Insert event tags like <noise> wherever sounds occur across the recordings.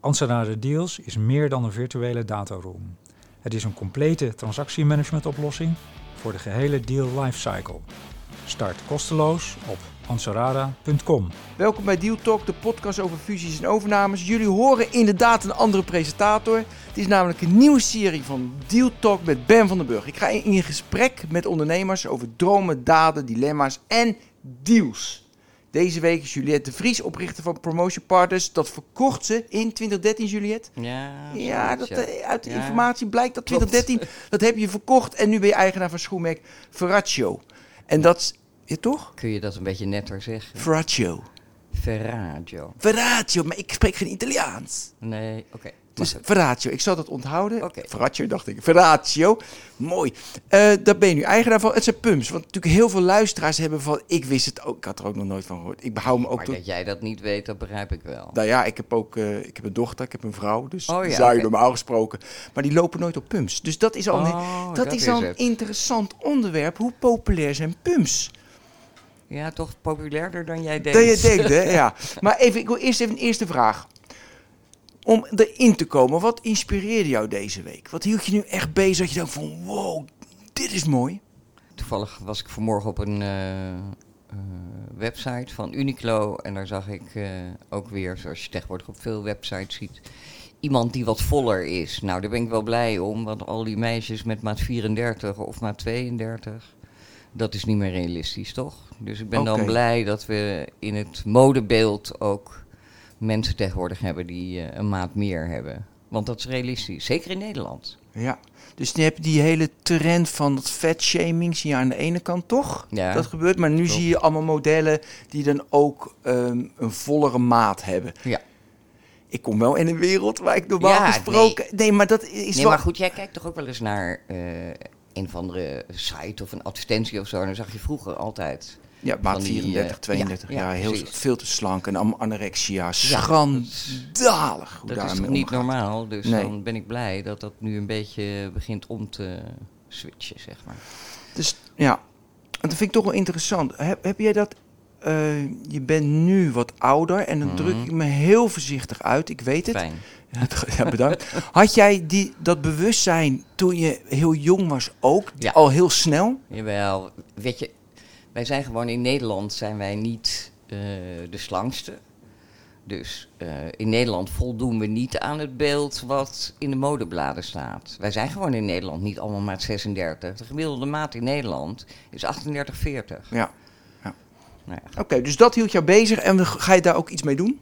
Anserada Deals is meer dan een virtuele dataroom. Het is een complete transactiemanagement-oplossing voor de gehele deal lifecycle. Start kosteloos op anserada.com. Welkom bij Deal Talk, de podcast over fusies en overnames. Jullie horen inderdaad een andere presentator. Het is namelijk een nieuwe serie van Deal Talk met Ben van den Burg. Ik ga in gesprek met ondernemers over dromen, daden, dilemma's en deals. Deze week is Juliette de Vries, oprichter van Promotion Partners. Dat verkocht ze in 2013, Juliette. Ja, Ja, dat, eh, uit de informatie blijkt dat Klopt. 2013, dat heb je verkocht. En nu ben je eigenaar van schoenmerk Ferraccio. En dat is, ja toch? Kun je dat een beetje netter zeggen? Ferraccio. Ferraggio. Ferraccio, maar ik spreek geen Italiaans. Nee, oké. Ferraccio, ik zal dat onthouden. Ferraccio dacht ik. Ferraccio, mooi. Eh daar ben je nu eigenaar van. Het zijn pumps. Want natuurlijk heel veel luisteraars hebben van... Ik wist het ook, ik had er ook nog nooit van gehoord. Ik behoud me ook... maar dat jij dat niet weet, dat begrijp ik wel. Nou ja, ik heb ook eh, ik heb een dochter, ik heb een vrouw. Dus Oh ja, zou je normaal gesproken. Maar die lopen nooit op pumps. Dus dat is al, een, Oh, dat dat is is al een interessant onderwerp. Hoe populair zijn pumps? Ja, toch populairder dan jij denkt. Dat je denkt, hè? <laughs> Ja. Maar even, ik wil eerst even een eerste vraag. Om erin te komen, wat inspireerde jou deze week? Wat hield je nu echt bezig dat je dacht van, wow, dit is mooi? Toevallig was ik vanmorgen op een eh, eh, website van Uniqlo. En daar zag ik eh, ook weer, zoals je tegenwoordig op veel websites ziet... Iemand die wat voller is. Nou, daar ben ik wel blij om. Want al die meisjes met maat 34 of maat 32... Dat is niet meer realistisch, toch? Dus ik ben dan blij dat we in het modebeeld ook mensen tegenwoordig hebben die eh, een maat meer hebben. Want dat is realistisch, zeker in Nederland. Ja. Dus je hebt die hele trend van dat fatshaming, zie je aan de ene kant toch? Ja. Dat gebeurt, maar nu zie je allemaal modellen die dan ook ehm, een vollere maat hebben. Ja. Ik kom wel in een wereld waar ik normaal Ja, gesproken... Nee. maar dat is Nee, wel... maar goed, jij kijkt toch ook wel eens naar eh, een of andere site of een advertentie of zo. En dan zag je vroeger altijd. Ja, maat van die, 34, eh, 32. Ja, ja, ja, heel, precies. veel te slank en anorexia. Schandalig hoe Dat daar is toch niet omgaat. normaal. Dus Nee. dan ben ik blij dat dat nu een beetje begint om te switchen, zeg maar. Dus ja, dat vind ik toch wel interessant. Heb, heb jij dat... eh, je bent nu wat ouder en dan Mhm. druk ik me heel voorzichtig uit. Ik weet het. Fijn. <laughs> Ja, bedankt. Had jij die, dat bewustzijn toen je heel jong was ook? Ja. Al heel snel? Jawel, weet je, wij zijn gewoon in Nederland zijn wij niet eh, de slangste. Dus eh, in Nederland voldoen we niet aan het beeld wat in de modebladen staat. Wij zijn gewoon in Nederland niet allemaal maat 36. De gemiddelde maat in Nederland is 38, 40. Ja. Nou ja. Oké, dus dat hield jou bezig en ga je daar ook iets mee doen?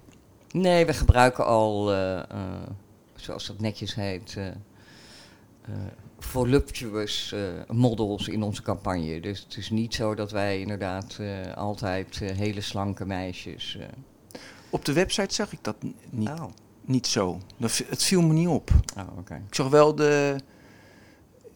Nee, we gebruiken al, eh, zoals dat netjes heet, voluptuous eh, models in onze campagne. Dus het is niet zo dat wij inderdaad eh, altijd eh, hele slanke meisjes... Op de website zag ik dat niet, Oh, niet zo. Dat, het viel me niet op. oh. Ik zag wel de...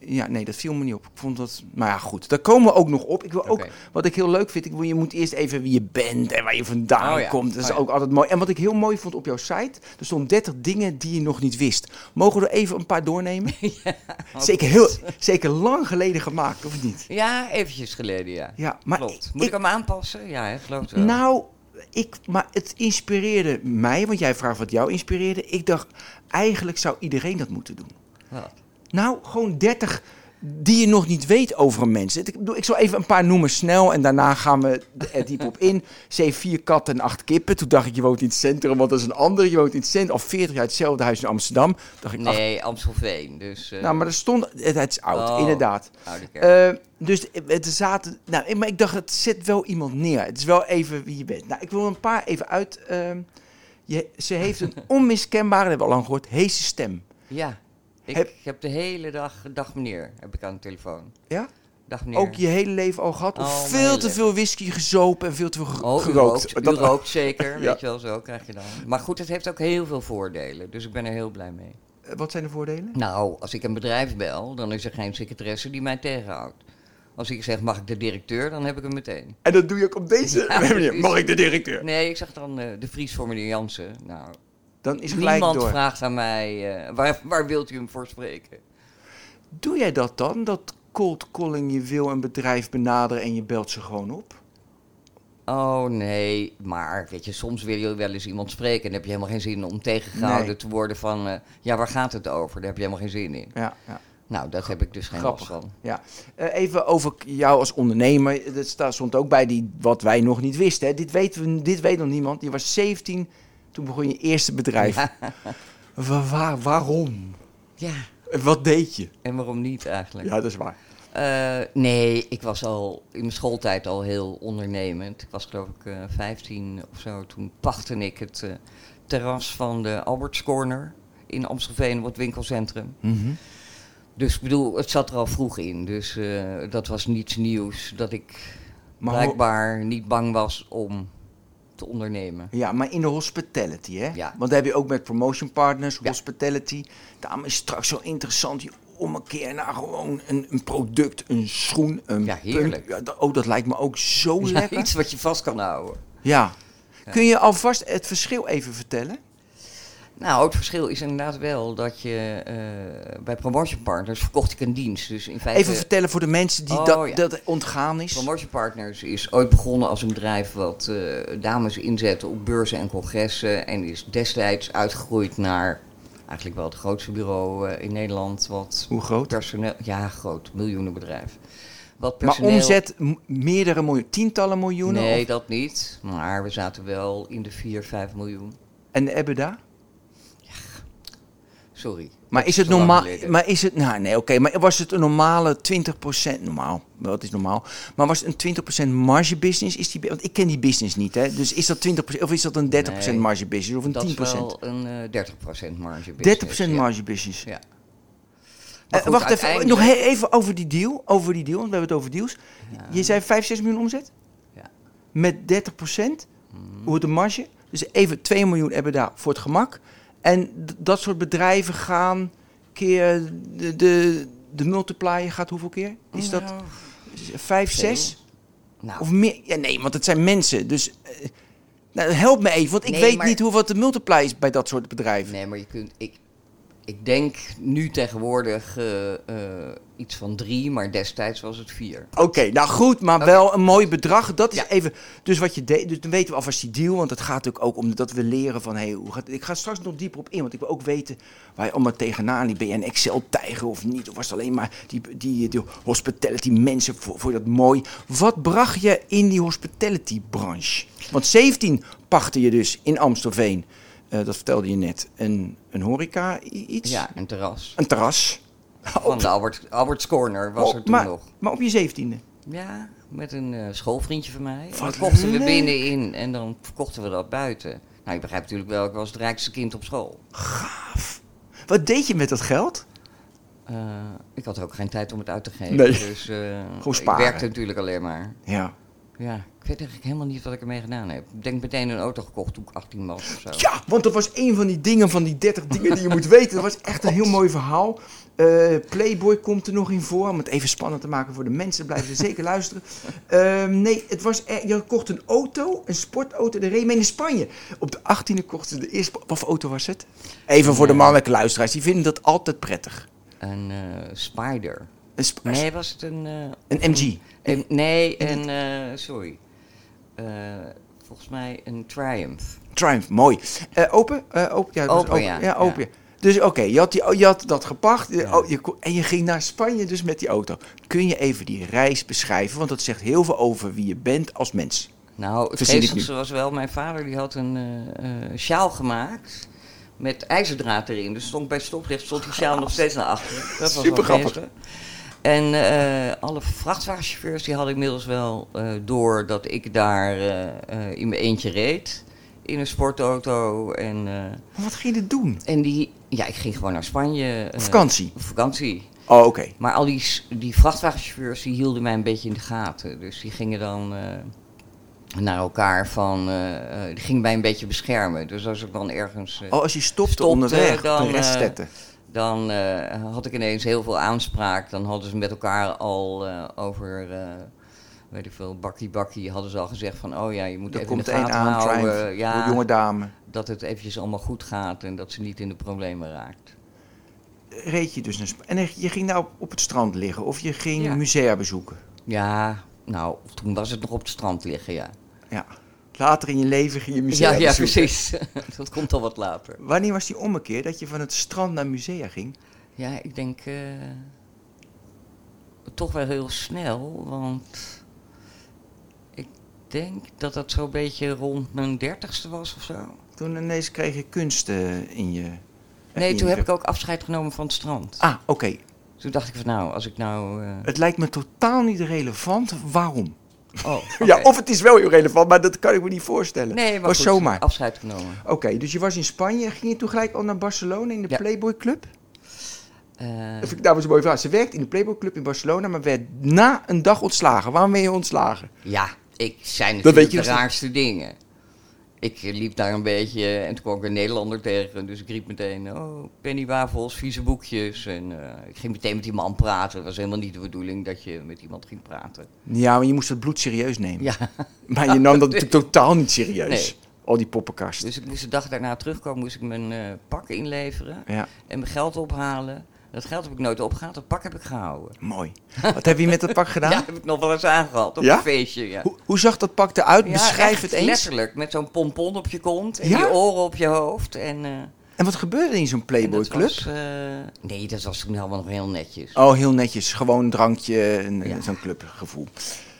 Ja, nee, dat viel me niet op. Ik vond dat... Maar ja, goed. Daar komen we ook nog op. Ik wil ook... Wat ik heel leuk vind, ik wil, je moet eerst even wie je bent en waar je vandaan Oh ja. komt. Dat is Oh ja. ook altijd mooi. En wat ik heel mooi vond op jouw site, er stonden 30 dingen die je nog niet wist. Mogen we er even een paar doornemen? <laughs> zeker, heel, zeker lang geleden gemaakt, of niet? Ja, eventjes geleden, ja. Ja, maar Klopt. Moet ik, hem aanpassen? Ja, hè, geloof wel. Nou, ik, maar het inspireerde mij, want jij vraagt wat jou inspireerde. Ik dacht, eigenlijk zou iedereen dat moeten doen. Wat? Nou, gewoon 30 die je nog niet weet over een mens. Ik, ik zal even een paar noemen snel en daarna gaan we er diep op in. Ze heeft vier katten en acht kippen. Toen dacht ik, je woont in het centrum, want dat is een ander. Je woont in het centrum, al 40 jaar hetzelfde huis in Amsterdam. Dacht ik, Nee, Amstelveen. Dus, eh, nou, maar er stond, het, het is oud, Oh. inderdaad. Eh, dus het zaten, nou, maar ik dacht, het zet wel iemand neer. Het is wel even wie je bent. Nou, ik wil een paar even uit. ehm, je, ze heeft een <laughs> onmiskenbare, dat hebben we al lang gehoord, heese stem. ja, ik heb- heb, de hele dag, dag meneer, heb ik aan de telefoon. Ja? Dag meneer. ook je hele leven al gehad? Of Oh, veel te veel whisky gezopen en veel te veel Oh, u gerookt? rookt, u rookt zeker, <laughs> Ja. weet je wel, zo krijg je dan. Maar goed, het heeft ook heel veel voordelen, dus ik ben er heel blij mee. Eh, Wat zijn de voordelen? Nou, als ik een bedrijf bel, dan is er geen secretaresse die mij tegenhoudt. Als ik zeg, mag ik de directeur, dan heb ik hem meteen. En dat doe je ook op deze <laughs> Ja, manier. Mag ik de directeur? Nee, ik zeg dan eh, de Vries voor meneer Jansen. Nou, Dan is gelijk niemand door. vraagt aan mij, eh, waar, waar wilt u hem voor spreken? Doe jij dat dan? Dat cold calling je wil een bedrijf benaderen en je belt ze gewoon op? Oh nee, maar weet je, soms wil je wel eens iemand spreken en dan heb je helemaal geen zin om tegengehouden Nee. te worden van, eh, ja, waar gaat het over? Daar heb je helemaal geen zin in. Ja, ja. Nou, daar heb ik dus geen Grappig. last van. Ja, Eh, even over jou als ondernemer. Dat sta- stond ook bij die, wat wij nog niet wisten. Hè. Dit, weten we, dit weet nog niemand. Je was 17, toen begon je eerste bedrijf. Wa- waar- waarom? Ja, Wat deed je? en waarom niet eigenlijk? Ja, dat is waar. Eh, nee, ik was al in mijn schooltijd al heel ondernemend. Ik was geloof ik eh 15 of zo. Toen pachtte ik het eh, terras van de Alberts Corner in Amstelveen op het winkelcentrum. Dus ik bedoel, het zat er al vroeg in. Dus dat was niets nieuws dat ik Maar, blijkbaar niet bang was om te ondernemen. ja, maar in de hospitality, hè? Ja. Want daar heb je ook met promotion partners, hospitality. Daarom is straks zo interessant die om een keer naar gewoon een, een product, een schoen, een Ja, heerlijk. Ja, dat, oh, dat lijkt me ook zo Ja, lekker. iets wat je vast kan houden. Ja. Kun je alvast het verschil even vertellen? Nou, het verschil is inderdaad wel dat je eh, bij Promotion Partners verkocht ik een dienst. Dus in feite. Even vertellen voor de mensen die Oh, dat, ja. dat ontgaan is. Promotion Partners is ooit begonnen als een bedrijf wat eh, dames inzette op beurzen en congressen. En is destijds uitgegroeid naar eigenlijk wel het grootste bureau eh, in Nederland. Wat Hoe groot? personeel. Ja, groot, miljoenenbedrijf. Wat Maar personeel, omzet m- meerdere miljoen, tientallen miljoenen? Nee, of- dat niet. Maar we zaten wel in de 4, 5 miljoen. En de EBITDA? Sorry. Maar is het normaal? Maar is het, nou nee, oké, maar was het een normale 20% normaal? Wat is normaal? Maar was het een 20% marge business? Is die, want ik ken die business niet, hè? Dus is dat 20% of is dat een 30% Nee, marge business of een 10%? Dat is wel een eh 30% marge 30% business, ja. marge business. Ja. Goed, wacht even, nog even over die deal. Over die deal, want we hebben het over deals. Ja. Je zei 5, 6 miljoen omzet? Ja. Met 30%? Mhm. Hoe de marge? Dus even 2 miljoen EBITDA voor het gemak. En dat soort bedrijven gaan keer de, de, de multiplier gaat hoeveel keer? Is dat Nou, 5, veel. 6? Nou, Of meer? Ja, nee, want het zijn mensen. Dus eh, nou, help me even, want ik Nee, weet maar- niet hoe wat de multiplier is bij dat soort bedrijven. Nee, maar je kunt. Ik, ik denk nu tegenwoordig eh, eh, iets van drie, maar destijds was het vier. Oké, nou goed, maar wel een mooi bedrag. Dat is Ja. even. Dus wat je deed, dus dan weten we alvast die deal. Want het gaat natuurlijk ook om dat we leren van hey, hoe gaat. Ik ga straks nog dieper op in, want ik wil ook weten waar je allemaal tegenaan liep. Ben je een Excel-tijger of niet? Of was het alleen maar die, die, die hospitality mensen voor, voor dat mooi? Wat bracht je in die hospitality-branche? Want 17 pachtte je dus in Amstelveen. Eh, dat vertelde je net. Een, een horeca iets? Ja, een terras. Een terras. <laughs> Van de Albert, Albert's Corner was Oh, er toen maar, nog. maar op je zeventiende. Ja, met een eh, schoolvriendje van mij. En Wat dat kochten we leuk. binnenin en dan verkochten we dat buiten. Nou, je begrijpt natuurlijk wel, ik was het rijkste kind op school. Gaaf. Wat deed je met dat geld? Eh, ik had ook geen tijd om het uit te geven. Nee. Dus eh, Gewoon sparen. ik werkte natuurlijk alleen maar. Ja. Ja, ik weet eigenlijk helemaal niet wat ik ermee gedaan heb. Ik denk meteen een auto gekocht toen ik 18 was of zo. Ja, want dat was een van die dingen, van die 30 dingen die je moet weten. Dat was echt een heel mooi verhaal. Eh, Playboy komt er nog in voor, om het even spannend te maken voor de mensen. Blijven ze zeker luisteren. Ehm, nee, het was, er- je kocht een auto, een sportauto, de reed mee in Spanje. Op de 18e kochten ze de eerste... Wat voor auto was het? Even voor de mannelijke luisteraars, die vinden dat altijd prettig. Een eh, Spider. Een, Nee, was het een... eh, een MG. een- nee, een... eh, sorry. Eh, volgens mij een Triumph. Triumph, mooi. Open? Open, ja, Open, ja. ja, open. Ja. Dus oké, je, had die- je had dat gepacht Ja. oh, je, en je ging naar Spanje dus met die auto. Kun je even die reis beschrijven? Want dat zegt heel veel over wie je bent als mens. Nou, het geestigste was wel... Mijn vader die had een sjaal gemaakt met ijzerdraad erin. Dus stond bij stoplicht stond die sjaal nog steeds naar achteren. Dat was wel Supergrappig. geestig. En eh, alle vrachtwagenchauffeurs die hadden inmiddels wel eh, door dat ik daar eh, in mijn eentje reed. In een sportauto. En, Maar wat ging je doen? en die, Ja, ik ging gewoon naar Spanje. eh, Vakantie? op vakantie. Oh, oké. Maar al die, die vrachtwagenchauffeurs die hielden mij een beetje in de gaten. Dus die gingen dan naar elkaar van... die gingen mij een beetje beschermen. Dus als ik dan ergens... Oh, als je stopte, Stopte, onderweg op dan, de restzetten. Dan eh, had ik ineens heel veel aanspraak. Dan hadden ze met elkaar al eh, over... eh, weet ik veel, bakkie bakkie hadden ze al gezegd van... Oh ja, je moet er even in komt de één gaten aan, houden. Triumph, Ja, voor jonge dame. dat het eventjes allemaal goed gaat en dat ze niet in de problemen raakt. Reed je dus naar Sp- En je ging nou op het strand liggen of je ging Ja. musea bezoeken. Ja, nou, toen was het nog op het strand liggen, ja. Ja. Later in je leven ging je musea Ja, ja, bezoeken. precies. <laughs> dat komt al wat later. Wanneer was die ommekeer dat je van het strand naar musea ging? Ja, ik denk eh, toch wel heel snel, want ik denk dat dat zo'n beetje rond mijn dertigste was of zo. Toen ineens kreeg je kunst eh, in je... eh, Nee, in toen je- heb ik ook afscheid genomen van het strand. Ah, oké. Toen dacht ik van nou, als ik nou... Het lijkt me totaal niet relevant. Waarom? Oh, Ja, <laughs> of het is wel heel relevant, maar dat kan ik me niet voorstellen. Nee, maar was goed, zomaar. afscheid genomen. Oké, dus je was in Spanje. Ging je toen gelijk al naar Barcelona in de Ja. Playboy Club? Eh, Dat vind ik nou een mooie vraag. Ze werkte in de Playboy Club in Barcelona, maar werd na een dag ontslagen. Waarom ben je ontslagen? Ja, ik weet natuurlijk je de raarste dingen. Ik liep daar een beetje en toen kwam ik een Nederlander tegen. Dus ik riep meteen, oh, pennywafels, vieze boekjes. En eh, ik ging meteen met die man praten. Het was helemaal niet de bedoeling dat je met iemand ging praten. Ja, maar je moest het bloed serieus nemen. Ja, <laughs> Maar je nam dat <laughs> natuurlijk totaal niet serieus. Nee. Al die poppenkast. dus ik moest de dag daarna terugkomen, moest ik mijn eh, pak inleveren Ja, en mijn geld ophalen. Dat geld heb ik nooit opgehaald, dat pak heb ik gehouden. mooi. Wat heb je met dat pak <laughs> gedaan? Ja, heb ik nog wel eens aangehad op Ja? een feestje. Ja. Hoe, hoe zag dat pak eruit? Beschrijf het eens. Letterlijk, met zo'n pompon op je kont en Ja? die oren op je hoofd. En, eh, En wat gebeurde in zo'n Playboy Club? was, eh, nee, dat was toen helemaal nog heel netjes. Oh, heel netjes. Gewoon een drankje zo'n clubgevoel.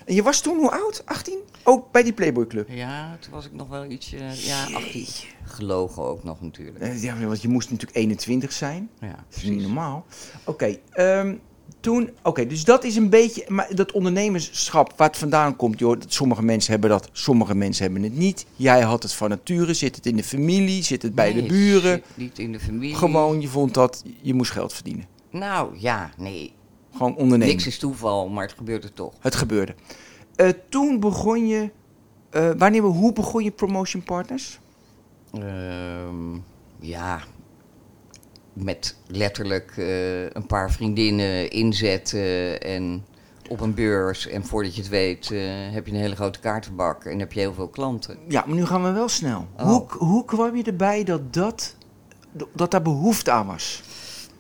En je was toen hoe oud? 18? Ook bij die Playboy Club? Ja, toen was ik nog wel ietsje, ja, 18. Gelogen ook nog natuurlijk. Eh, Ja, want je moest natuurlijk 21 zijn. Ja, Dat is niet normaal. Oké, ehm, toen... Oké, dus dat is een beetje... Maar dat ondernemerschap, waar het vandaan komt... Joh, dat sommige mensen hebben dat, sommige mensen hebben het niet. Jij had het van nature. Zit het in de familie? Zit het bij Nee, de buren? zit Niet in de familie. Gewoon, je vond dat... Je moest geld verdienen. Nou, ja, nee. Gewoon ondernemen. Niks is toeval, maar het gebeurde toch. Het gebeurde. Eh, toen begon je... eh, wanneer, hoe begon je Promotion Partners? Ehm, ja, met letterlijk eh, een paar vriendinnen inzetten en op een beurs. En voordat je het weet heb je een hele grote kaartenbak en heb je heel veel klanten. Ja, maar nu gaan we wel snel. Oh. Hoe, hoe kwam je erbij dat, dat, dat daar behoefte aan was?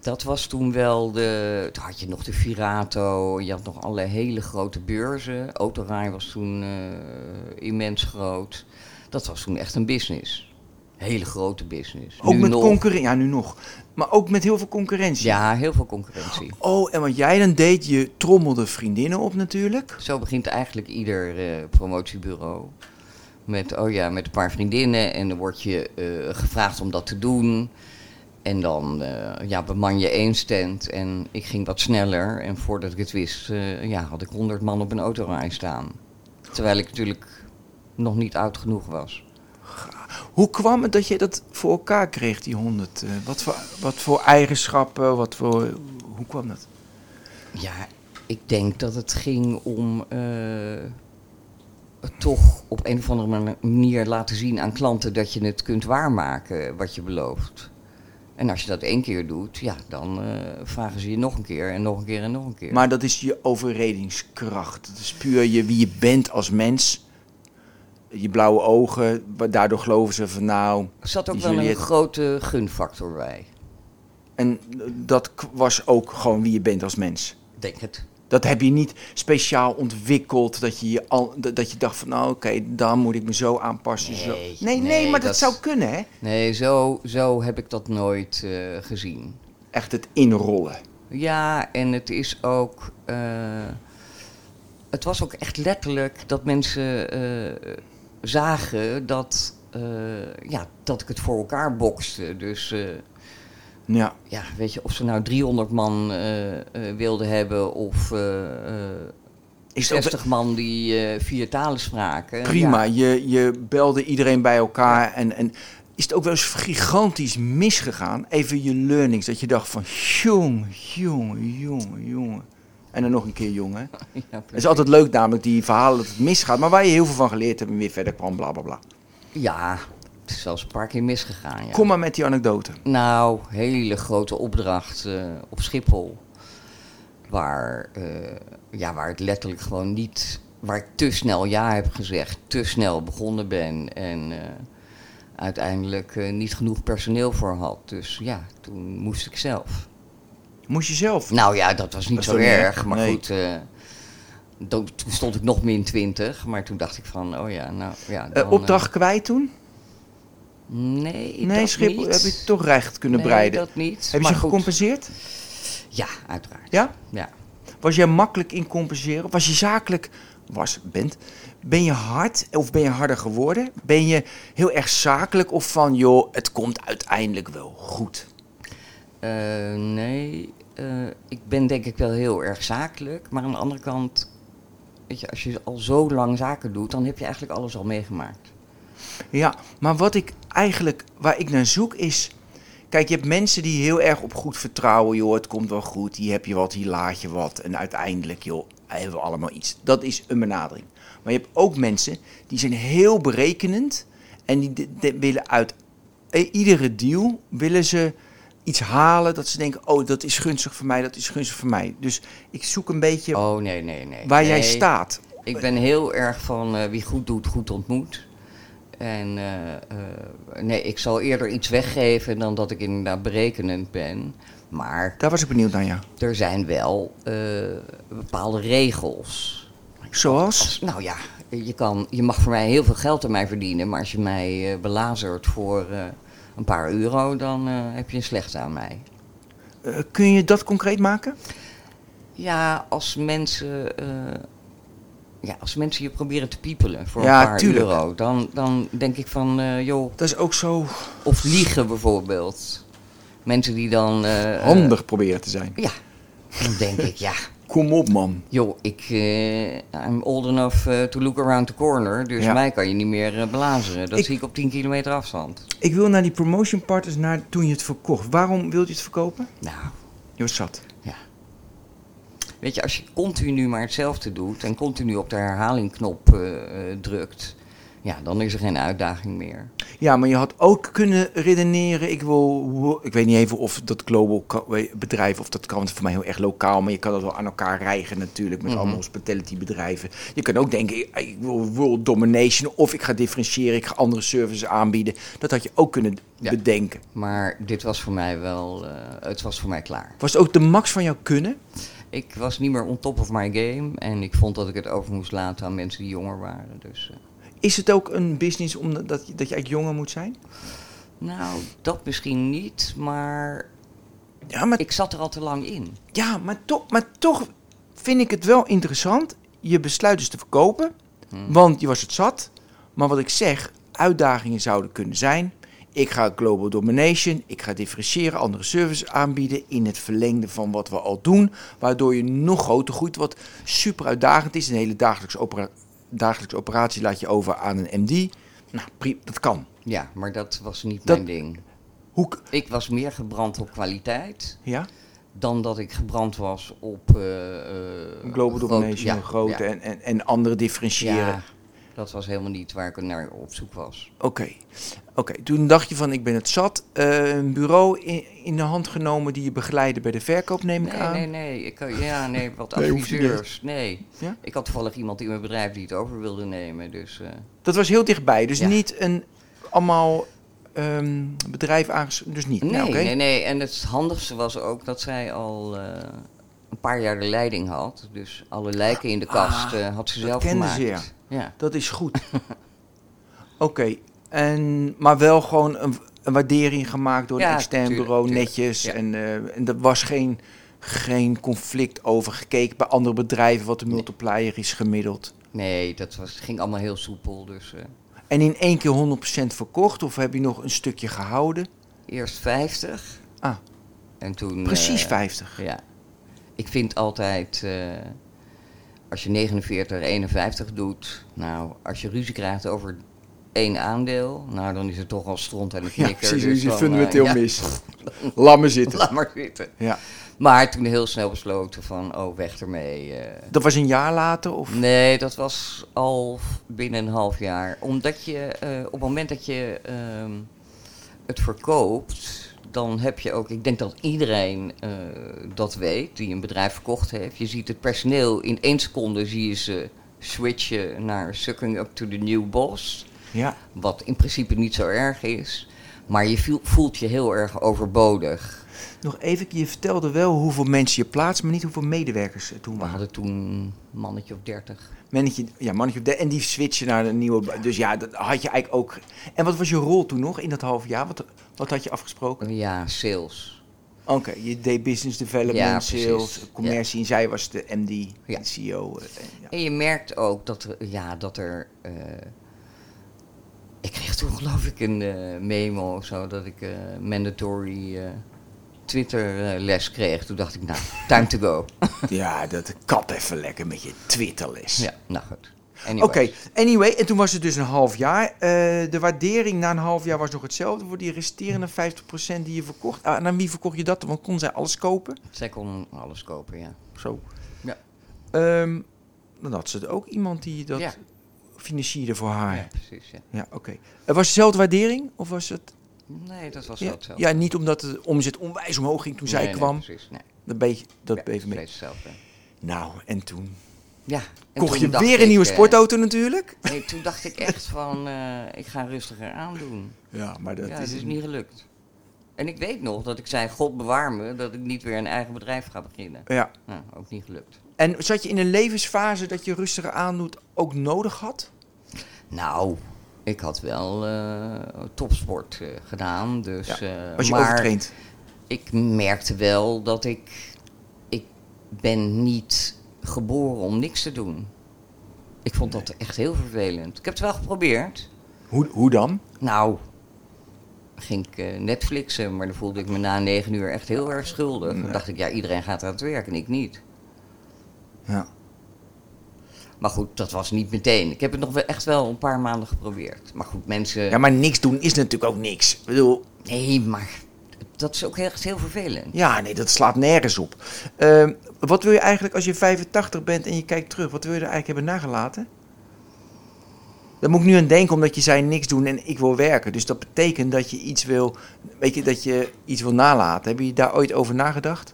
Dat was toen wel de. Toen had je nog de Virato, je had nog alle hele grote beurzen. Autorij was toen eh, immens groot. Dat was toen echt een business. Hele grote business. Ook Nu met concurrentie. Ja, nu nog. Maar ook met heel veel concurrentie. Ja, heel veel concurrentie. Oh, en wat jij dan deed, je trommelde vriendinnen op natuurlijk. Zo begint eigenlijk ieder eh, promotiebureau. Met, oh ja, met een paar vriendinnen en dan word je eh, gevraagd om dat te doen. En dan eh, ja, beman je één stand en ik ging wat sneller. En voordat ik het wist, eh, ja, had ik honderd man op een autorij staan. Terwijl ik natuurlijk nog niet oud genoeg was. Hoe kwam het dat je dat voor elkaar kreeg, die honderd? eh, wat, voor, wat voor eigenschappen, wat voor... Hoe kwam dat? Ja, ik denk dat het ging om het toch op een of andere manier laten zien aan klanten dat je het kunt waarmaken wat je belooft. En als je dat één keer doet, ja, dan eh, vragen ze je nog een keer en nog een keer en nog een keer. Maar dat is je overredingskracht. Het is puur je, wie je bent als mens. Je blauwe ogen, daardoor geloven ze van nou... er zat ook wel een grote gunfactor bij. En dat k- was ook gewoon wie je bent als mens. Denk het. Dat heb je niet speciaal ontwikkeld. Dat je, je, al, dat je dacht van nou oké, dan moet ik me zo aanpassen. zo. Nee, nee, nee, nee, maar dat, dat- zou kunnen hè. Nee, zo, zo heb ik dat nooit eh, gezien. Echt het inrollen. Ja, en het is ook. eh, het was ook echt letterlijk dat mensen eh, zagen dat, ja, dat ik het voor elkaar bokste. Dus Ja. ja, weet je, of ze nou 300 man eh, eh, wilden hebben of eh, eh, Is dat 60 man die vier talen spraken. prima. Ja, Je, je belde iedereen bij elkaar. En, en is het ook wel eens gigantisch misgegaan? Even je learnings, dat je dacht van, jongen, jongen, jongen, jongen. En dan nog een keer jongen. <laughs> Ja, Het is altijd leuk namelijk, die verhalen dat het misgaat, maar waar je heel veel van geleerd hebt en weer verder kwam, bla bla bla. ja, is zelfs een paar keer misgegaan. Ja. Kom maar met die anekdote. Nou, hele grote opdracht eh, op Schiphol. Waar, eh, ja, waar het letterlijk gewoon niet. Waar ik te snel ja heb gezegd, te snel begonnen ben en eh, uiteindelijk niet genoeg personeel voor had. Dus ja, toen moest ik zelf. Moest je zelf? Nou ja, dat was niet Dat zo niet erg, maar Nee. goed. toen stond ik nog min 20, maar toen dacht ik van, oh ja, nou ja. Dan, opdracht kwijt toen? Nee, Nee, Schiphol, niet. heb je toch recht kunnen Nee, breiden? dat niet. Heb je ze goed. gecompenseerd? Ja, uiteraard. Ja? Ja. Was jij makkelijk in compenseren? Was je zakelijk, was, bent, ben je hard of ben je harder geworden? Ben je heel erg zakelijk of van, joh, het komt uiteindelijk wel goed? Eh, nee, eh, ik ben denk ik wel heel erg zakelijk. Maar aan de andere kant, weet je, als je al zo lang zaken doet, dan heb je eigenlijk alles al meegemaakt. Ja, maar wat ik eigenlijk, waar ik naar zoek is... Kijk, je hebt mensen die heel erg op goed vertrouwen, joh, het komt wel goed. Hier heb je wat, hier laat je wat. En uiteindelijk, joh, hebben we allemaal iets. Dat is een benadering. Maar je hebt ook mensen die zijn heel berekenend. En die de- de- willen uit iedere deal, willen ze iets halen dat ze denken, oh, dat is gunstig voor mij, dat is gunstig voor mij. Dus ik zoek een beetje Oh nee, nee, nee. waar jij staat. Ik ben heel erg van eh, wie goed doet, goed ontmoet. En eh, eh, nee, ik zal eerder iets weggeven dan dat ik inderdaad berekenend ben. Maar Daar was ik benieuwd naar, ja. er zijn wel eh, bepaalde regels. Zoals? Als- nou ja, je, kan, je mag voor mij heel veel geld aan mij verdienen, maar als je mij belazert voor een paar euro, dan heb je een slechte aan mij. Kun je dat concreet maken? Ja, als mensen, ja, als mensen je proberen te piepelen voor Ja, een paar tuurlijk. euro, dan, dan denk ik van, eh, joh, Dat is ook zo of liegen bijvoorbeeld. Mensen die dan... eh, handig proberen te zijn. ja, dan denk ik, ja, <laughs> Kom op, man. joh, ik, eh I'm old enough to look around the corner, dus Ja. mij kan je niet meer eh, belazeren. Dat Ik- zie ik op 10 kilometer afstand. Ik wil naar die promotion partners naar toen je het verkocht. Waarom wilde je het verkopen? Nou, Je was zat. Weet je, als je continu maar hetzelfde doet en continu op de herhalingknop eh, drukt, ja, dan is er geen uitdaging meer. Ja, maar je had ook kunnen redeneren. Ik wil, ik weet niet even of dat global bedrijf of dat kan want voor mij heel erg lokaal, maar je kan dat wel aan elkaar rijgen natuurlijk met allemaal hospitality bedrijven. Je kan ook denken, ik- wil world domination of ik ga differentiëren, ik ga andere services aanbieden. Dat had je ook kunnen Ja. bedenken. Maar dit was voor mij wel, eh, het was voor mij klaar. Was het ook de max van jouw kunnen? Ik was niet meer on top of my game en ik vond dat ik het over moest laten aan mensen die jonger waren. Dus, eh, Is het ook een business omdat dat, je- dat je eigenlijk jonger moet zijn? nou, dat misschien niet, maar Ja, maar ik zat er al te lang in. Ja, maar toch, maar toch vind ik het wel interessant. Je besluit dus te verkopen, Hmm. want je was het zat. Maar wat ik zeg, uitdagingen zouden kunnen zijn. Ik ga global domination, ik ga differentiëren, andere services aanbieden in het verlengde van wat we al doen. Waardoor je nog groter groeit, wat super uitdagend is. Een hele dagelijkse, opera dagelijkse operatie laat je over aan een MD. Nou, dat kan. Ja, maar dat was niet Dat- mijn ding. Hoe, Ik was meer gebrand op kwaliteit ja, dan dat ik gebrand was op... eh, global groot- domination, ja, grote ja. En, en, en andere differentiëren. Dat was helemaal niet waar ik naar op zoek was. Oké. Oké, toen dacht je van ik ben het zat. Eh, een bureau in, in de hand genomen die je begeleidde bij de verkoop, neem ik Nee, aan. nee, nee. Ik, had- ja, nee, wat Nee, adviseurs. Nee. Ja? Ik had toevallig iemand in mijn bedrijf die het over wilde nemen. Dus eh, Dat was heel dichtbij. Dus Ja. niet een allemaal ehm, bedrijf aangesloten. Dus niet. nee, Nou, oké. nee, nee. En het handigste was ook dat zij al eh, een paar jaar de leiding had. Dus alle lijken in de kast Ah, eh, had ze dat zelf kende gemaakt. ze, ja. Ja. Dat is goed. <laughs> oké. En Maar wel gewoon een, een waardering gemaakt door een extern tuurlijk, bureau, tuurlijk. netjes. Ja. En, eh, en er was geen, geen conflict over gekeken bij andere bedrijven wat de multiplier is gemiddeld. Nee, dat was, ging allemaal heel soepel. Dus eh, En in één keer 100% verkocht of heb je nog een stukje gehouden? eerst 50. Ah. En toen... Precies eh, 50. Ja. Ik vind altijd, eh, als je 49, 51 doet, nou, als je ruzie krijgt over één aandeel. Nou, dan is het toch al stront en een Ja, knikker. precies. dus Dus je fundamenteel eh, ja, mis. <laughs> Laat me zitten. Laat maar zitten. Ja. Maar toen heel snel besloten van, oh, weg ermee. eh. Dat was een jaar later? Of? Nee, dat was al binnen een half jaar. Omdat je eh, op het moment dat je ehm, het verkoopt, dan heb je ook, ik denk dat iedereen eh, dat weet, die een bedrijf verkocht heeft. Je ziet het personeel in één seconde zie je ze switchen naar sucking up to the new boss. Ja. Wat in principe niet zo erg is. Maar je voel- voelt je heel erg overbodig. Nog even, je vertelde wel hoeveel mensen je plaatst, maar niet hoeveel medewerkers er toen We waren. hadden toen een mannetje of dertig. Mannetje, ja, mannetje op de, en die switchen naar de nieuwe. Dus ja, dat had je eigenlijk ook. En wat was je rol toen nog in dat half jaar? Wat, wat had je afgesproken? Ja, sales. Oké, je deed business development, Ja, sales, commercie. En zij was de MD, Ja. de CEO. eh, en ja. En je merkt ook dat er, ja, dat er. eh, ik kreeg toen geloof ik een eh, memo of zo dat ik eh, mandatory eh, Twitter eh, les kreeg. Toen dacht ik, nou, time to go. <laughs> ja, dat kap even lekker met je Twitterles. ja, nou goed. Oké, anyway, en toen was het dus een half jaar. Eh, de waardering na een half jaar was nog hetzelfde voor die resterende 50% die je verkocht. Ah, en aan wie verkocht je dat? Want kon zij alles kopen? Zij kon alles kopen, ja. Zo. Ja. Ehm, dan had ze ook iemand die dat Ja. financierde voor haar. Ja, Ja, precies. Ja. oké. Eh, was het dezelfde waardering? Of was het... Nee, dat was Ja, wel hetzelfde. ja, niet omdat de omzet onwijs omhoog ging toen zij Nee, nee, kwam. precies. Nee. dat beetje, dat Ja, even mee. hetzelfde. Nou, en toen Ja. en kocht toen je weer een nieuwe eh, sportauto natuurlijk. nee, toen dacht ik echt van, eh, ik ga rustiger aandoen. Ja, maar dat ja, is niet gelukt. En ik weet nog dat ik zei, God bewaar me, dat ik niet weer een eigen bedrijf ga beginnen. Ja. Nou, ook niet gelukt. En zat je in een levensfase dat je rustiger aandoet ook nodig had? Nou, ik had wel eh, topsport eh, gedaan, dus... Ja, eh, Was je maar overtraind? ik merkte wel dat ik... Ik ben niet geboren om niks te doen. Ik vond dat echt heel vervelend. Ik heb het wel geprobeerd. Hoe, hoe dan? Nou, ging ik Netflixen, maar dan voelde ik me na negen uur echt heel erg schuldig. Dan dacht ik, ja, iedereen gaat aan het werk en ik niet. Ja. Maar goed, dat was niet meteen. Ik heb het nog wel echt wel een paar maanden geprobeerd. Maar goed, mensen... ja, maar niks doen is natuurlijk ook niks. Ik bedoel, Nee, maar dat is ook echt heel vervelend. ja, nee, dat slaat nergens op. Ehm, wat wil je eigenlijk als je 85 bent en je kijkt terug? Wat wil je er eigenlijk hebben nagelaten? Daar moet ik nu aan denken, omdat je zei niks doen en ik wil werken. Dus dat betekent dat je iets wil, weet je, dat je iets wil nalaten. Heb je daar ooit over nagedacht?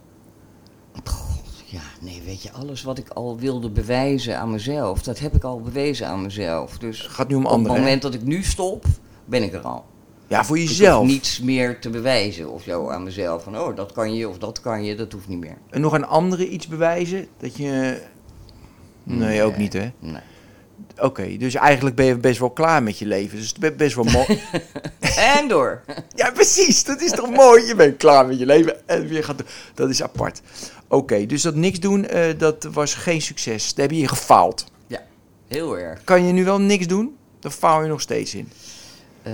Nee, weet je, alles wat ik al wilde bewijzen aan mezelf, dat heb ik al bewezen aan mezelf. Dus Het gaat nu om op het anderen. hè? moment dat ik nu stop, ben ik er al. Ja, voor Ik jezelf. niets meer te bewijzen of zo aan mezelf. Van, oh, dat kan je of dat kan je, dat hoeft niet meer. En nog aan anderen iets bewijzen? Dat je... Nee, ook niet hè? Nee. Oké, dus eigenlijk ben je best wel klaar met je leven. Dus het is best wel mooi. <laughs> En door. ja, precies. Dat is toch mooi? Je bent klaar met je leven en weer gaat... Dat is apart. Oké, dus dat niks doen, eh, dat was geen succes. Daar heb je in gefaald. Ja, heel erg. Kan je nu wel niks doen? Daar faal je nog steeds in. Eh,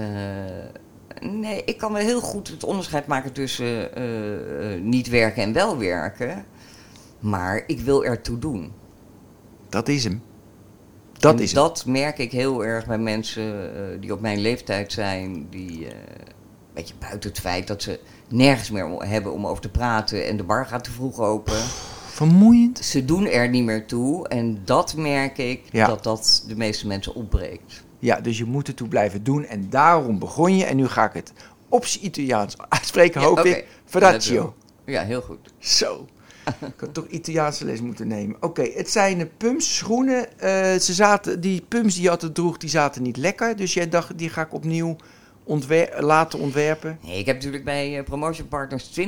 nee, ik kan wel heel goed het onderscheid maken tussen eh, niet werken en wel werken. Maar ik wil ertoe doen. Dat is hem. Dat En is hem. dat merk ik heel erg bij mensen die op mijn leeftijd zijn. Die, eh, weet je, buiten het feit dat ze nergens meer hebben om over te praten en de bar gaat te vroeg open. Vermoeiend. Ze doen er niet meer toe en dat merk ik Ja. dat dat de meeste mensen opbreekt. Ja, dus je moet het toe blijven doen. En daarom begon je. En nu ga ik het op Italiaans uitspreken, Ja, hoop ik. Fratio. Ja, heel goed. Zo. Ik had toch Italiaanse les moeten nemen. Oké, het zijn eh, pumps, schoenen. Eh, ze zaten, die pumps die je altijd droeg, die zaten niet lekker. Dus jij dacht, die ga ik opnieuw ontwer laten ontwerpen. Nee, ik heb natuurlijk bij eh, Promotion Partners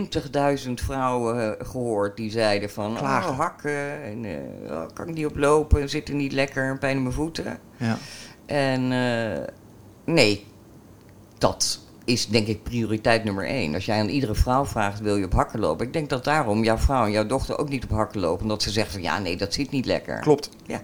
20.000 vrouwen eh, gehoord die zeiden van... Klagen. Oh, hakken, en, eh, oh, kan ik niet oplopen, zit er niet lekker, pijn in mijn voeten. Ja. En nee, dat is denk ik prioriteit nummer één. Als jij aan iedere vrouw vraagt, wil je op hakken lopen? Ik denk dat daarom jouw vrouw en jouw dochter ook niet op hakken lopen. Omdat ze zeggen van, ja, nee, dat zit niet lekker. Klopt. Ja.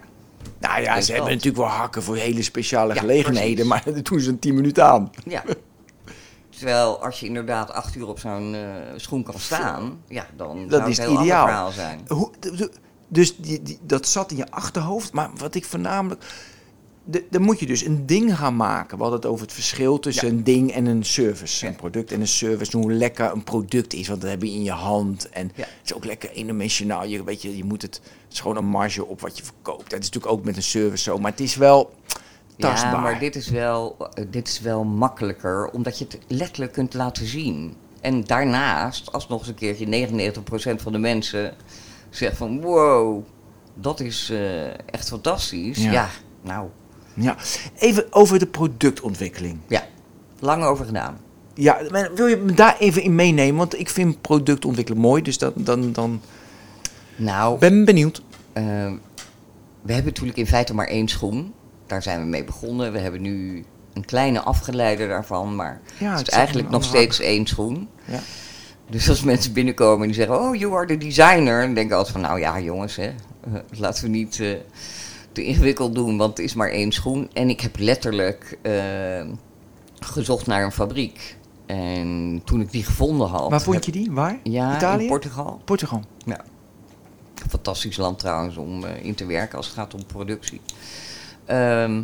Nou ja, ze hebben natuurlijk wel hakken voor hele speciale Ja, gelegenheden. precies. Maar <laughs> dat doen ze een 10 minuten aan. Ja. <laughs> Terwijl als je inderdaad acht uur op zo'n eh, schoen kan staan, ja, dan Dat zou is het heel ideaal. zijn. Hoe, dus die, die, dat zat in je achterhoofd. Maar wat ik voornamelijk... de- dan moet je dus een ding gaan maken. We hadden het over het verschil tussen een ding en een service. Een product en een service. Hoe lekker een product is, want dat heb je in je hand. En Ja. het is ook lekker eendimensionaal. Je, weet je, je moet het, het is gewoon een marge op wat je verkoopt. Dat is natuurlijk ook met een service zo. Maar het is wel tastbaar. Ja, maar dit is, wel, dit is wel makkelijker, omdat je het letterlijk kunt laten zien. En daarnaast, als nog eens een keertje 99% van de mensen zegt van wow, dat is eh, echt fantastisch. Ja. nou, Ja. Even over de productontwikkeling. ja, lang over gedaan. Ja, wil je me daar even in meenemen? Want ik vind productontwikkelen mooi. Dus dan, dan, dan Nou, ben benieuwd. eh, we hebben natuurlijk in feite maar één schoen. Daar zijn we mee begonnen. We hebben nu een kleine afgeleider daarvan, maar Ja, het is eigenlijk nog steeds één schoen. Ja. Dus als mensen binnenkomen en die zeggen, oh, you are the designer, dan denk ik altijd van, nou ja, jongens, hè, <laughs> laten we niet eh, te ingewikkeld doen, want het is maar één schoen. En ik heb letterlijk eh, gezocht naar een fabriek. En toen ik die gevonden had... Waar vond je die? Waar? Ja, Italië? in Portugal. Portugal. Ja. Fantastisch land trouwens om eh, in te werken als het gaat om productie. Ehm,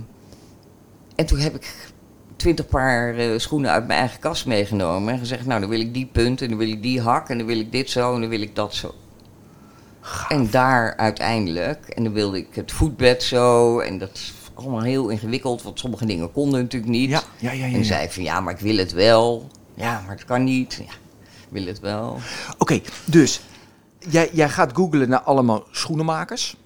en toen heb ik twintig paar eh, schoenen uit mijn eigen kast meegenomen. En gezegd, nou dan wil ik die punt en dan wil ik die hak en dan wil ik dit zo en dan wil ik dat zo. En daar uiteindelijk, en dan wilde ik het voetbed zo. En dat is allemaal heel ingewikkeld, want sommige dingen konden natuurlijk niet. Ja, ja, ja. ja, En zei van, ja, maar ik wil het wel. Ja, maar het kan niet. Ja, ik wil het wel. Oké, dus jij, jij gaat googlen naar allemaal schoenenmakers.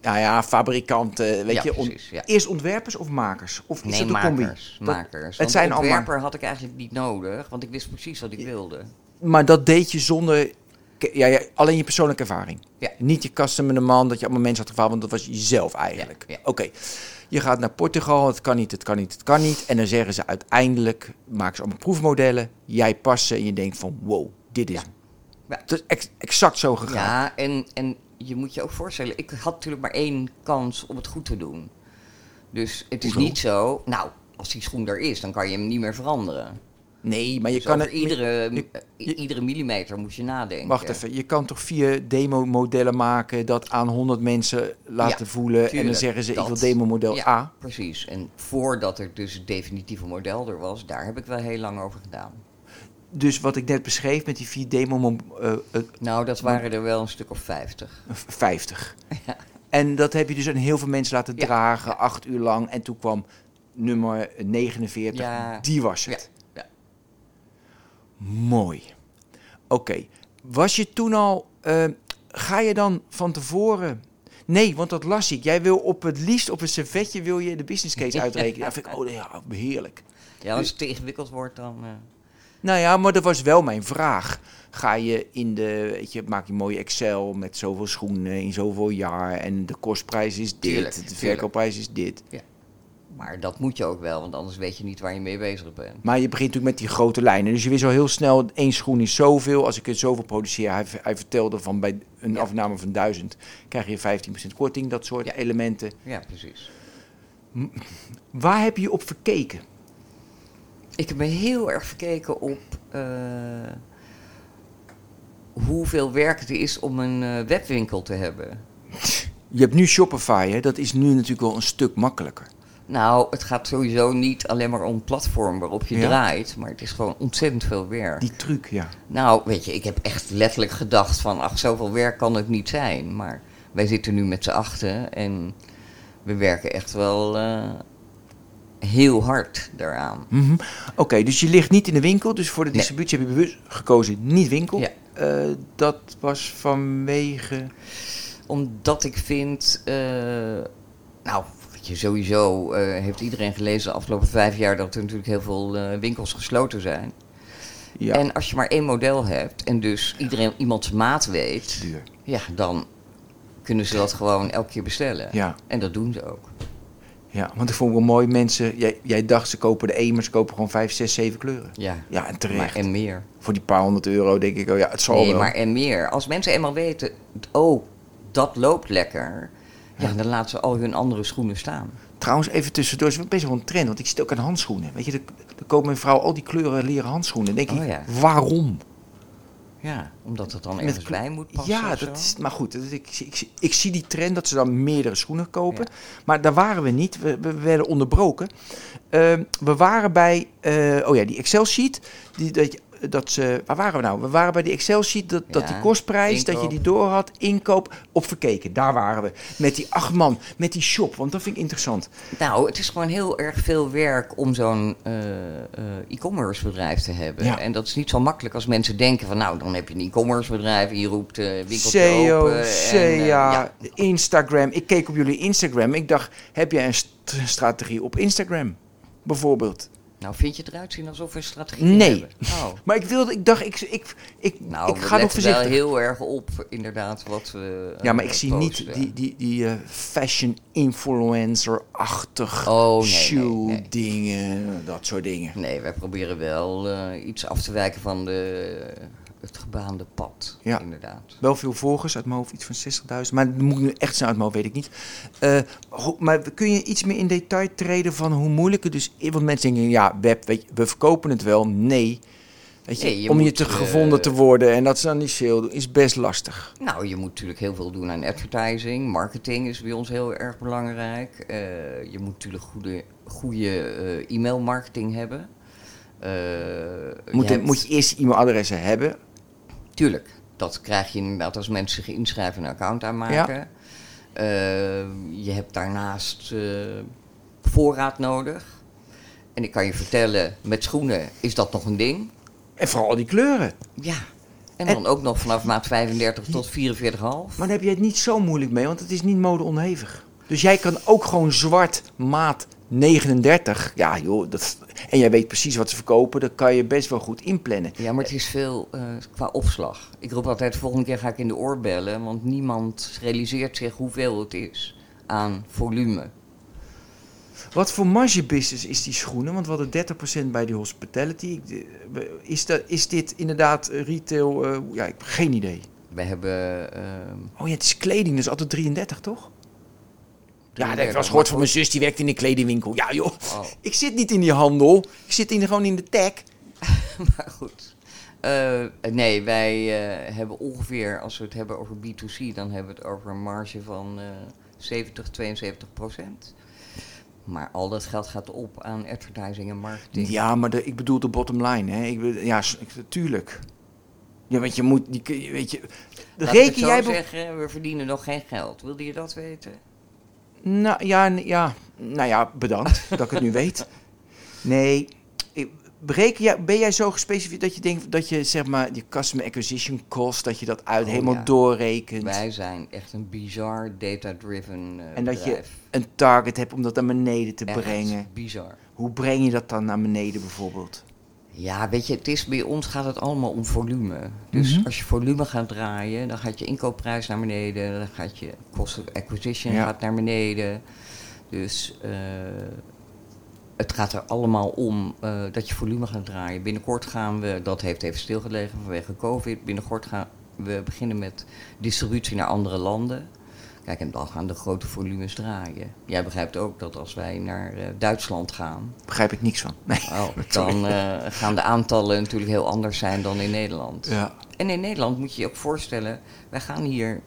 Ja, ja, fabrikanten, weet je. precies. Eerst ontwerpers of makers? Of is Nee, het een combi? makers. Dat- makers. het zijn een allemaal- ontwerper had ik eigenlijk niet nodig, want ik wist precies wat ik wilde. Maar dat deed je zonder... Ja, ja, alleen je persoonlijke ervaring. Ja. Niet je customer man, dat je allemaal mensen had gevraagd, want dat was jezelf eigenlijk. Oké, je gaat naar Portugal, het kan niet, het kan niet, het kan niet. En dan zeggen ze uiteindelijk, maken ze allemaal proefmodellen. Jij past ze en je denkt van, wow, dit is Ja. hem. Het is ex- exact zo gegaan. Ja, en, en je moet je ook voorstellen, ik had natuurlijk maar één kans om het goed te doen. Dus het is Hoezo? niet zo, nou, als die schoen er is, dan kan je hem niet meer veranderen. Nee, maar je Dus kan het... iedere, je- je- iedere millimeter moet je nadenken. Wacht even, je kan toch vier demo-modellen maken, dat aan 100 mensen laten Ja, voelen. en dan zeggen ze, ik wil demo-model Ja, A. precies. En voordat er dus het definitieve model er was, daar heb ik wel heel lang over gedaan. Dus wat ik net beschreef met die vier demo eh, eh, Nou, dat waren er wel een stuk of vijftig. 50. <laughs> Ja. En dat heb je dus aan heel veel mensen laten dragen, acht uur lang. En toen kwam nummer 49, Ja. die was het. Ja, ja. Mooi. Oké, was je toen al, eh, ga je dan van tevoren... Nee, want dat las ik. Jij wil op het liefst op een servetje wil je de business case <laughs> uitrekenen. Dat vind ik, oh ja, heerlijk. Ja, als het te ingewikkeld wordt, dan... eh, Nou ja, maar dat was wel mijn vraag. Ga je in de, weet je, maak je mooie Excel met zoveel schoenen in zoveel jaar en de kostprijs is dit, Tuurlijk, de tuurlijk. verkoopprijs is dit. Maar dat moet je ook wel, want anders weet je niet waar je mee bezig bent. Maar je begint natuurlijk met die grote lijnen. Dus je wist al heel snel, één schoen is zoveel. Als ik er zoveel produceer, hij, hij vertelde van bij een Ja. afname van 1000 krijg je 15% korting, dat soort Ja. elementen. Ja, precies. Waar heb je op verkeken? Ik heb me heel erg verkeken op eh, hoeveel werk het is om een eh, webwinkel te hebben. Je hebt nu Shopify, hè? dat is nu natuurlijk wel een stuk makkelijker. Nou, het gaat sowieso niet alleen maar om platform waarop je Ja? draait, maar het is gewoon ontzettend veel werk. Die truc, ja. Nou, weet je, ik heb echt letterlijk gedacht van, ach, zoveel werk kan het niet zijn. Maar wij zitten nu met z'n achten en we werken echt wel eh, heel hard daaraan. Mhm. Oké, dus je ligt niet in de winkel. Dus voor de Nee. distributie heb je bewust gekozen niet winkel. Ja. Eh, dat was vanwege... Omdat ik vind, eh, nou, je, sowieso eh, heeft iedereen gelezen de afgelopen vijf jaar dat er natuurlijk heel veel eh, winkels gesloten zijn. Ja, En als je maar één model hebt en dus iedereen iemands maat weet, duur. ja, dan kunnen ze dat gewoon elke keer bestellen. Ja, En dat doen ze ook. ja, want ik vond wel mooi. Mensen, jij, jij dacht ze kopen de één, maar ze kopen gewoon vijf, zes, zeven kleuren. Ja, Ja, en terecht. maar en meer. Voor die paar honderd euro denk ik, oh ja, het zal Nee, wel. maar en meer. Als mensen eenmaal weten, oh, dat loopt lekker, ja, dan laten ze al hun andere schoenen staan. Trouwens, even tussendoor, is best wel een trend. Want ik zit ook aan handschoenen. Weet je, dan dan koopt mijn vrouw al die kleuren leren handschoenen. Dan denk Oh ik, ja. waarom? Ja, omdat het dan ergens kle- bij moet passen Ja, dat is, maar goed, dat, ik, ik, ik, ik zie die trend dat ze dan meerdere schoenen kopen. Maar daar waren we niet. We, we werden onderbroken. Ehm, we waren bij, eh, oh ja, die Excel-sheet. Die, dat, je- dat ze, waar waren we nou? We waren bij die Excel-sheet, dat, dat die kostprijs, dat je die door had, inkoop, op verkeken. Daar waren we. Met die acht man, met die shop, want dat vind ik interessant. Nou, het is gewoon heel erg veel werk om zo'n eh, eh, e-commerce bedrijf te hebben. Ja. En dat is niet zo makkelijk als mensen denken van... nou, dan heb je een e-commerce bedrijf je roept eh winkeltje SEO, open. en, SEA, eh, ja. Instagram. Ik keek op jullie Instagram. Ik dacht, heb jij een st- strategie op Instagram? Bijvoorbeeld. Nou, vind je het eruit zien alsof we een strategie Nee. hebben? Oh. <laughs> Maar ik wilde, ik dacht, ik, ik, ik, Nou, ik ga nog voorzichtig. wel heel erg op, inderdaad, wat we Ja, maar eh, ik zie niet die, die, die eh, fashion influencer-achtig Oh, nee, nee, shoe nee. dingen, dat soort dingen. Nee, wij proberen wel eh, iets af te wijken van de, het gebaande pad, Ja. inderdaad. Wel veel volgers uit mijn hoofd, iets van 60.000. Maar dat moet ik nu echt zijn uit mijn hoofd, weet ik niet. Ho- maar kun je iets meer in detail treden van hoe moeilijk het dus is? Want mensen denken, ja, web, weet je, we verkopen het wel. Nee. Weet je, Nee, je om je te eh, gevonden te worden en dat ze dan niet doen, is best lastig. Nou, je moet natuurlijk heel veel doen aan advertising. Marketing is bij ons heel erg belangrijk. Eh, je moet natuurlijk goede, goede eh, e-mailmarketing hebben. Moet, je je, hebt- moet je eerst e-mailadressen hebben. Tuurlijk, dat krijg je inderdaad als mensen zich inschrijven en een account aanmaken. Eh, je hebt daarnaast eh, voorraad nodig. En ik kan je vertellen, met schoenen is dat nog een ding. En vooral die kleuren. Ja. En En- dan ook nog vanaf maat 35 tot 44,5. Maar daar heb je het niet zo moeilijk mee, want het is niet modeonhevig. Dus jij kan ook gewoon zwart maat 39. Ja, joh. Dat, en jij weet precies wat ze verkopen. Dat kan je best wel goed inplannen. Ja, maar het is veel eh, qua opslag. Ik roep altijd, de volgende keer ga ik in de oor bellen, want niemand realiseert zich hoeveel het is aan volume. Wat voor margebusiness is die schoenen? Want we hadden 30% bij die hospitality. Eh, Is, dat, is dit inderdaad eh, retail? ja, ik heb geen idee. We hebben... eh, Oh ja, het is kleding, dus altijd 33, toch? Ja, dat heb ik 33, wel eens gehoord van mijn zus, die werkt in een kledingwinkel. Ja joh, Oh. <laughs> ik zit niet in die handel. Ik zit in, gewoon in de tech. <laughs> maar goed. Eh, nee, wij eh, hebben ongeveer, als we het hebben over B2C, dan hebben we het over een marge van eh 70, 72 procent. Maar al dat geld gaat op aan advertising en marketing. Ja, maar de, ik bedoel de bottom line. Hè. Ik, ja, tuurlijk. Ja, want je moet, die, weet je... Reken jij... zeggen, we verdienen nog geen geld. Wilde je dat weten? Nou ja, ja, nou ja, bedankt <laughs> dat ik het nu weet. Nee, bereken jij, ben jij zo gespecificeerd dat je denkt dat je zeg maar die customer acquisition cost, dat je dat uit Oh, helemaal ja. doorrekent? Wij zijn echt een bizar data-driven eh En dat je een target hebt om dat naar beneden te Echt brengen. bizar. Hoe breng je dat dan naar beneden bijvoorbeeld? Ja, weet je, het is, bij ons gaat het allemaal om volume. Dus Mhm. als je volume gaat draaien, dan gaat je inkoopprijs naar beneden. Dan gaat je cost of acquisition Ja. gaat naar beneden. Dus eh, het gaat er allemaal om eh, dat je volume gaat draaien. Binnenkort gaan we, dat heeft even stilgelegen vanwege COVID. Binnenkort gaan we beginnen met distributie naar andere landen. Kijk, en dan gaan de grote volumes draaien. Jij begrijpt ook dat als wij naar eh, Duitsland gaan, Begrijp ik niks van. Nee. Oh, <laughs> dan eh, gaan de aantallen natuurlijk heel anders zijn dan in Nederland. Ja. En in Nederland moet je je ook voorstellen, wij gaan hier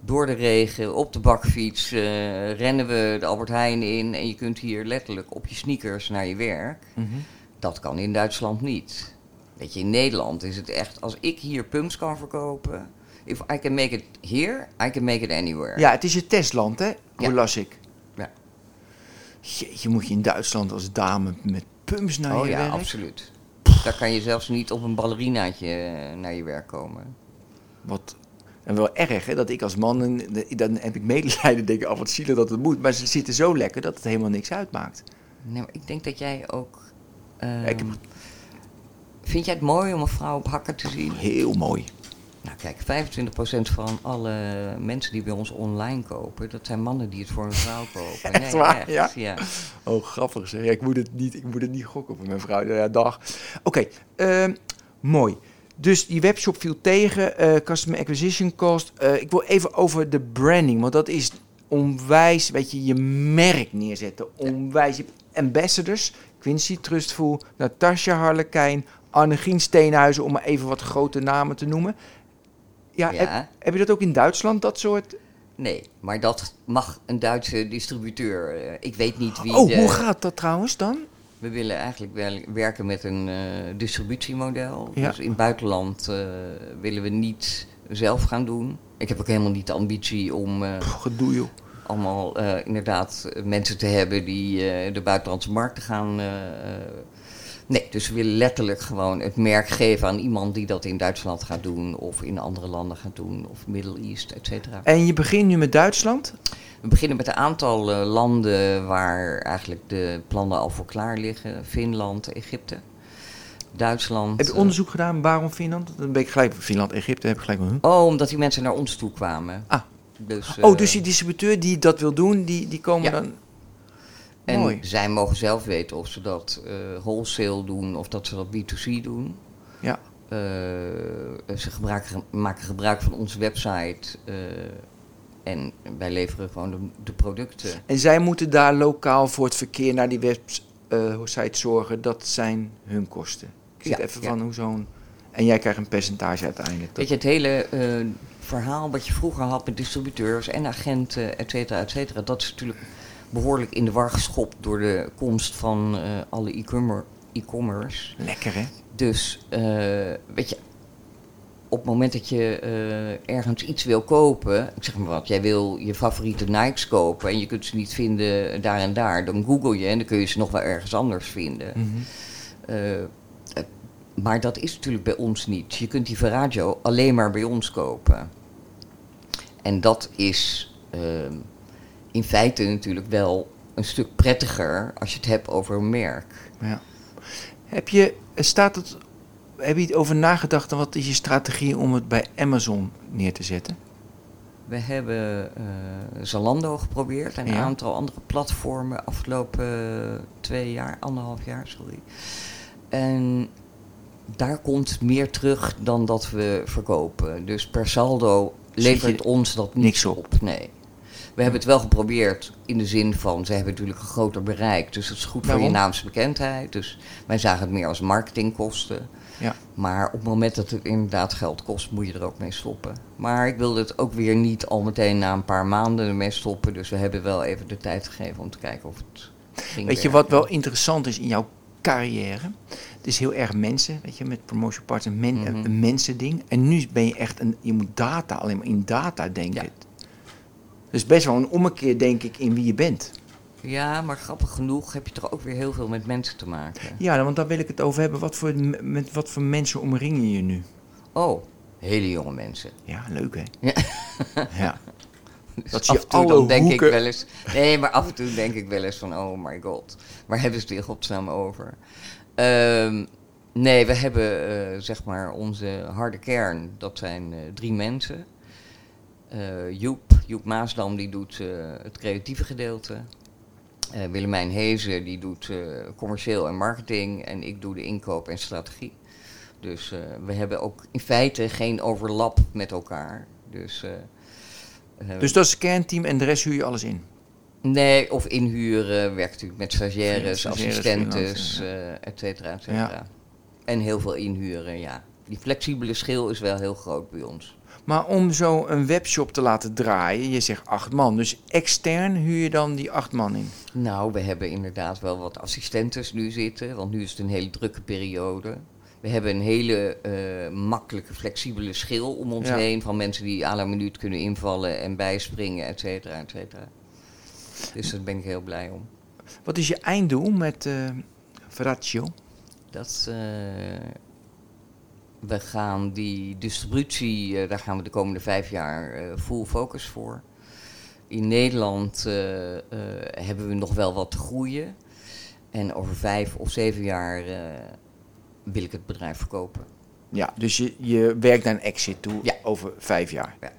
door de regen, op de bakfiets, eh, rennen we de Albert Heijn in en je kunt hier letterlijk op je sneakers naar je werk. Mhm. Dat kan in Duitsland niet. Weet je, in Nederland is het echt, als ik hier pumps kan verkopen, if I can make it here, I can make it anywhere. Ja, het is je testland, hè? Hoe Ja. las ik? Ja. Jeetje, moet je in Duitsland als dame met pumps naar oh je ja, werk? absoluut. Daar kan je zelfs niet op een ballerinaatje eh, naar je werk komen. Wat, en wel erg, hè? Dat ik als man, dan heb ik medelijden, denk ik, af wat zielig dat het moet. Maar ze zitten zo lekker dat het helemaal niks uitmaakt. Nee, maar ik denk dat jij ook. ehm, ik heb- Vind jij het mooi om een vrouw op hakken te zien? Heel mooi. Nou kijk, 25% van alle mensen die bij ons online kopen, dat zijn mannen die het voor een vrouw kopen. Echt waar? Ja? ja. Oh, grappig zeg. Ja, ik, moet het niet, ik moet het niet gokken voor mijn vrouw. Ja, dag. Oké, ehm, mooi. Dus die webshop viel tegen, eh, customer acquisition cost. Eh, ik wil even over de branding, want dat is onwijs, weet je, je merk neerzetten. Onwijs. Je hebt ambassadors, Quincy Trustful, Natasha Harlekijn, Annegien Steenhuizen, om maar even wat grote namen te noemen. Ja, Ja. Heb, heb je dat ook in Duitsland, dat soort? Nee, maar dat mag een Duitse distributeur. Eh, ik weet niet wie. Oh, de- hoe gaat dat trouwens dan? We willen eigenlijk wel werken met een eh, distributiemodel. Ja. Dus in het buitenland eh, willen we niet zelf gaan doen. Ik heb ook helemaal niet de ambitie om eh, Pff, gedoe joh. allemaal inderdaad mensen te hebben die de buitenlandse markten gaan. Nee, dus we willen letterlijk gewoon het merk geven aan iemand die dat in Duitsland gaat doen, of in andere landen gaat doen, of Middle East, et cetera. En je begint nu met Duitsland? We beginnen met een aantal eh, landen waar eigenlijk de plannen al voor klaar liggen: Finland, Egypte, Duitsland. Heb je eh, onderzoek gedaan waarom Finland? Dan ben ik gelijk Finland, Egypte, heb ik gelijk huh? Oh, omdat die mensen naar ons toe kwamen. Ah. Dus, Oh, eh, dus die distributeur die dat wil doen, die, die komen Ja. dan... En Mooi. zij mogen zelf weten of ze dat eh, wholesale doen of dat ze dat B2C doen. Ja. Eh, ze gebruiken, maken gebruik van onze website eh, en wij leveren gewoon de, de producten. En zij moeten daar lokaal voor het verkeer naar die website zorgen. Dat zijn hun kosten. Ik zit Ja, even ja. van hoe zo'n... En jij krijgt een percentage uiteindelijk. Weet je, het hele verhaal wat je vroeger had met distributeurs en agenten, et cetera, et cetera, dat is natuurlijk behoorlijk in de war geschopt door de komst van eh, alle e-commer- e-commerce. Lekker hè? Dus, eh, weet je, op het moment dat je eh, ergens iets wil kopen, ik zeg maar wat, jij wil je favoriete Nikes kopen en je kunt ze niet vinden daar en daar, dan google je en dan kun je ze nog wel ergens anders vinden. Mhm. Maar dat is natuurlijk bij ons niet. Je kunt die Verraggio alleen maar bij ons kopen. En dat is ehm, in feite natuurlijk wel een stuk prettiger als je het hebt over een merk. Ja. Heb je, staat het, heb je het over nagedacht en wat is je strategie om het bij Amazon neer te zetten? We hebben eh, Zalando geprobeerd en een Ja. aantal andere platformen afgelopen eh, twee jaar, anderhalf jaar, sorry. En daar komt meer terug dan dat we verkopen. Dus per saldo levert ons dat niks op. Nee. We hebben het wel geprobeerd in de zin van, ze hebben natuurlijk een groter bereik. Dus dat is goed voor je naamsbekendheid. Dus wij zagen het meer als marketingkosten. Ja. Maar op het moment dat het inderdaad geld kost, moet je er ook mee stoppen. Maar ik wilde het ook weer niet al meteen na een paar maanden ermee stoppen. Dus we hebben wel even de tijd gegeven om te kijken of het ging Weet je wat wel interessant is in jouw carrière? Het is heel erg mensen, weet je, met Promotion men, Mhm. een mensending. En nu ben je echt een, je moet data, alleen maar in data denken. Ja. Dus best wel een ommekeer, denk ik, in wie je bent. Ja, maar grappig genoeg heb je toch ook weer heel veel met mensen te maken. Ja, want daar wil ik het over hebben. Wat voor, met wat voor mensen omring je nu? Oh, hele jonge mensen. Ja, leuk hè? Ja. <laughs> ja. <laughs> Dus Dat af en toe dan denk hoeken- ik wel eens. Nee, maar af en toe denk ik wel eens van: oh my god, waar hebben ze het in godsnaam over? Ehm, nee, we hebben eh, zeg maar onze harde kern. Dat zijn eh, drie mensen. Eh, Joep, Joep Maasdam, die doet eh, het creatieve gedeelte. Eh, Willemijn Hezen, die doet commercieel en marketing. En ik doe de inkoop en strategie. Dus we hebben ook in feite geen overlap met elkaar. Dus, Dus dat is het kernteam en de rest huur je alles in. Nee, of inhuren, werkt natuurlijk met stagiaires, Stagiaires, assistentes, eh et cetera, et cetera. En heel veel inhuren, ja. Die flexibele schil is wel heel groot bij ons. Maar om zo een webshop te laten draaien, je zegt acht man. Dus extern huur je dan die acht man in. Nou, we hebben inderdaad wel wat assistentes nu zitten, want nu is het een hele drukke periode. We hebben een hele eh, makkelijke, flexibele schil om ons Ja. heen van mensen die à la minuut kunnen invallen en bijspringen, et cetera, et cetera. Dus daar ben ik heel blij om. Wat is je einddoel met eh Verratio? Dat, eh, we gaan die distributie, eh, daar gaan we de komende vijf jaar eh, full focus voor. In Nederland eh, hebben we nog wel wat te groeien. En over vijf of zeven jaar wil ik het bedrijf verkopen. Ja, dus je, je werkt naar een exit toe Ja. over vijf jaar. Ja.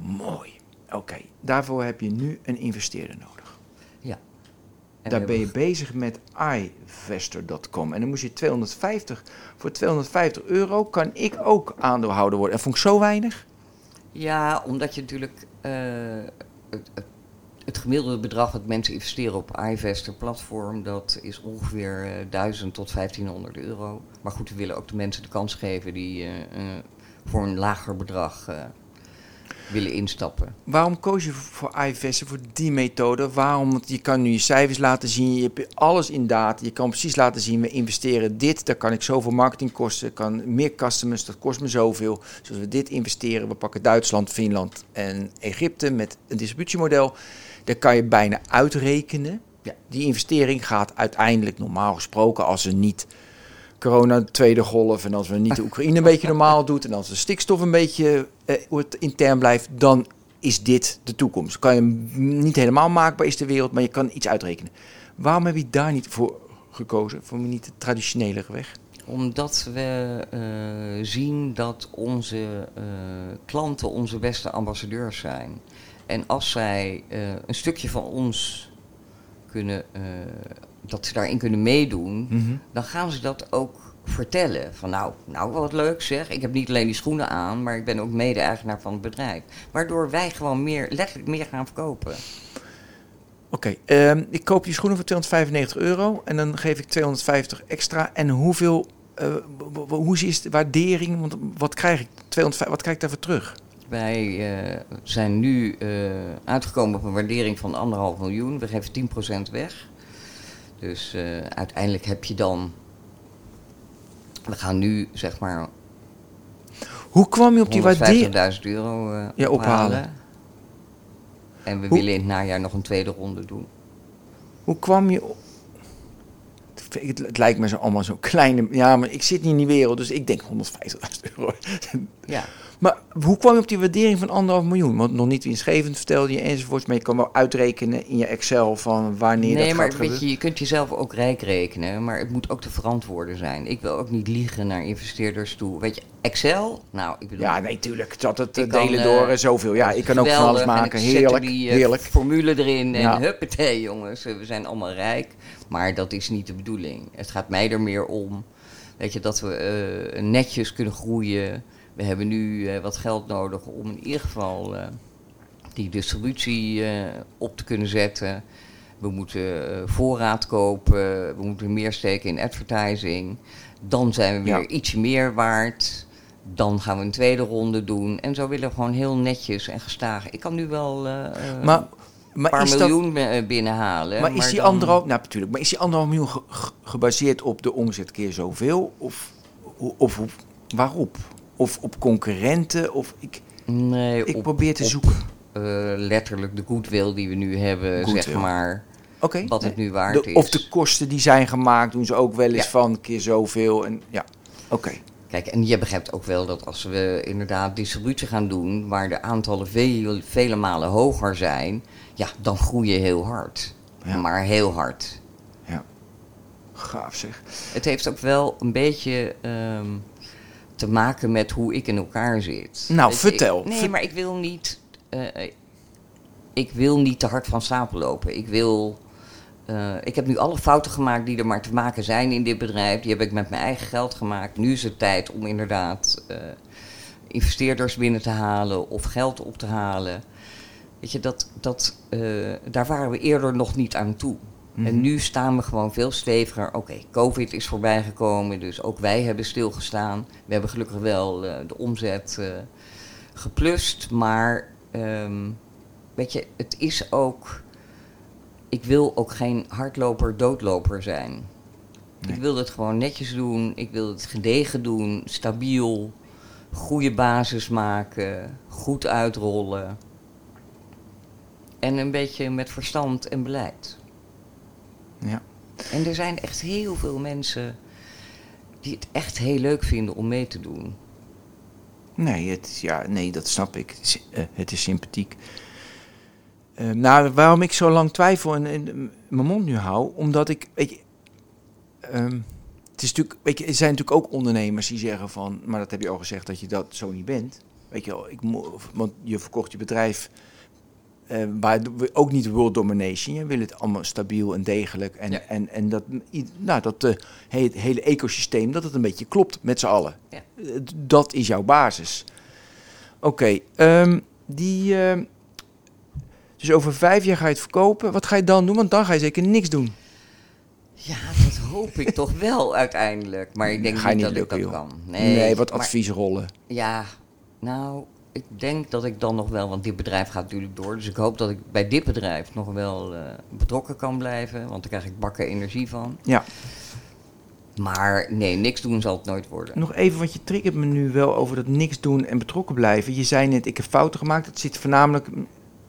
Mooi. Oké, daarvoor heb je nu een investeerder nodig. Daar ben je bezig met iVestor.com. En dan moest je 250, voor 250 euro kan ik ook aandeelhouder worden. En vond ik zo weinig? Ja, omdat je natuurlijk. eh, het, het- gemiddelde bedrag dat mensen investeren op iVester platform, dat is ongeveer eh 1000 tot 1500 euro. Maar goed, we willen ook de mensen de kans geven die eh, voor een lager bedrag willen instappen. Waarom koos je voor iVesten, voor die methode? Waarom? Want je kan nu je cijfers laten zien, je hebt alles in data. Je kan precies laten zien, we investeren dit, daar kan ik zoveel marketingkosten, kan meer customers, dat kost me zoveel. Dus we dit investeren, we pakken Duitsland, Finland en Egypte met een distributiemodel, dan kan je bijna uitrekenen. Ja. Die investering gaat uiteindelijk normaal gesproken, als er niet corona de tweede golf en als we niet de Oekraïne een beetje normaal doet en als de stikstof een beetje het intern blijft, dan is dit de toekomst. Kan je niet helemaal maakbaar is de wereld, maar je kan iets uitrekenen. Waarom heb je daar niet voor gekozen? Voor niet de traditionele weg? Omdat we eh, zien dat onze eh, klanten onze beste ambassadeurs zijn. En als zij een stukje van ons kunnen, eh, dat ze daarin kunnen meedoen, dan gaan ze dat ook vertellen. Van nou, nou wat leuk zeg. Ik heb niet alleen die schoenen aan, maar ik ben ook mede-eigenaar van het bedrijf. Waardoor wij gewoon meer, letterlijk meer gaan verkopen. Oké, ehm, ik koop die schoenen voor 295 euro en dan geef ik 250 extra. En hoeveel, eh, hoe is de waardering? Want wat krijg ik, 250, wat krijg ik daarvoor terug? Wij eh, zijn nu eh, uitgekomen op een waardering van anderhalf miljoen. We geven 10% weg. Dus eh, uiteindelijk heb je dan. We gaan nu zeg maar Hoe kwam je op die waardering? 150.000 euro Ja, ophalen. En we Hoe- willen in het najaar nog een tweede ronde doen. Hoe kwam je op... Het, het lijkt me zo allemaal zo kleine... Ja, maar ik zit niet in die wereld, dus ik denk 150.000 euro. Ja, <laughs> Maar hoe kwam je op die waardering van anderhalf miljoen? Want nog niet winstgevend vertelde je enzovoorts. Maar je kan wel uitrekenen in je Excel van wanneer nee, dat maar gaat weet je, je kunt jezelf ook rijk rekenen, maar het moet ook te verantwoorden zijn. Ik wil ook niet liegen naar investeerders toe. Weet je, Excel? Nou, ik bedoel... Ja, nee, tuurlijk. Dat het eh, kan, delen eh, door en zoveel. Ja, ik kan ook van alles maken. er Heerlijk, die, eh, heerlijk. formule erin en Ja. huppatee jongens, eh, we zijn allemaal rijk. Maar dat is niet de bedoeling. Het gaat mij er meer om, weet je, dat we eh, netjes kunnen groeien. We hebben nu eh, wat geld nodig om in ieder geval eh, die distributie eh, op te kunnen zetten. We moeten voorraad kopen, we moeten meer steken in advertising. Dan zijn we weer Ja. ietsje meer waard. Dan gaan we een tweede ronde doen. En zo willen we gewoon heel netjes en gestaag. Ik kan nu wel Maar, een maar, paar dat, miljoen binnenhalen. maar is die anderhalf... Nou, natuurlijk. Maar is die anderhalf miljoen ge- ge- gebaseerd op de omzet keer zoveel? Of, of, of waarop? Of op concurrenten? Of ik, Nee, ik op, probeer te op, zoeken. eh, letterlijk de goodwill die we nu hebben, Goodwill. zeg maar. Oké. Wat het nu waard De- is. Of de kosten die zijn gemaakt, doen ze ook wel eens Ja. van keer zoveel. En, ja, oké. Kijk, en je begrijpt ook wel dat als we inderdaad distributie gaan doen, waar de aantallen vele malen hoger zijn, ja, dan groei je heel hard. Ja. Maar heel hard. Ja. Gaaf zeg. Het heeft ook wel een beetje ehm, te maken met hoe ik in elkaar zit. Nou, vertel. ik- nee, maar ik wil niet. eh, ik wil niet te hard van stapel lopen. Ik wil. eh, ik heb nu alle fouten gemaakt die er maar te maken zijn in dit bedrijf. Die heb ik met mijn eigen geld gemaakt. Nu is het tijd om inderdaad eh, investeerders binnen te halen of geld op te halen. Weet je, dat, dat, daar waren we eerder nog niet aan toe. Mhm. En nu staan we gewoon veel steviger. Oké, COVID is voorbijgekomen, dus ook wij hebben stilgestaan. We hebben gelukkig wel eh, de omzet eh, geplust, maar ehm, weet je, het is ook. Ik wil ook geen hardloper, doodloper zijn. Nee. Ik wil het gewoon netjes doen. Ik wil het gedegen doen, stabiel, goede basis maken, goed uitrollen. En een beetje met verstand en beleid. Ja. En er zijn echt heel veel mensen die het echt heel leuk vinden om mee te doen. Nee, het, is- ja, nee, dat snap ik. Het is, eh, het is sympathiek. Eh, nou, waarom ik zo lang twijfel en, mijn mond nu hou, omdat ik, weet je, ehm, het is natuurlijk, weet je, er zijn natuurlijk ook ondernemers die zeggen van, maar dat heb je al gezegd dat je dat zo niet bent. Weet je wel, ik want je verkocht je bedrijf, eh, waar we ook niet world domination. Je wil het allemaal stabiel en degelijk en, Ja. en, en dat, nou, dat eh, he- hele ecosysteem, dat het een beetje klopt met z'n allen. Ja. Eh, Dat is jouw basis. Oké, ehm, die. ehm, Dus over vijf jaar ga je het verkopen. Wat ga je dan doen? Want dan ga je zeker niks doen. Ja, dat hoop ik toch <laughs> wel uiteindelijk. Maar ik denk Ga niet niet dat lukken, ik dat joh. kan. Nee, wat maar- adviesrollen. Ja, nou, ik denk dat ik dan nog wel, want dit bedrijf gaat natuurlijk door. Dus ik hoop dat ik bij dit bedrijf nog wel eh, betrokken kan blijven. Want daar krijg ik bakken energie van. Ja. Maar nee, niks doen zal het nooit worden. Nog even, want je triggert me nu wel over dat niks doen en betrokken blijven. Je zei net, ik heb fouten gemaakt. Het zit voornamelijk,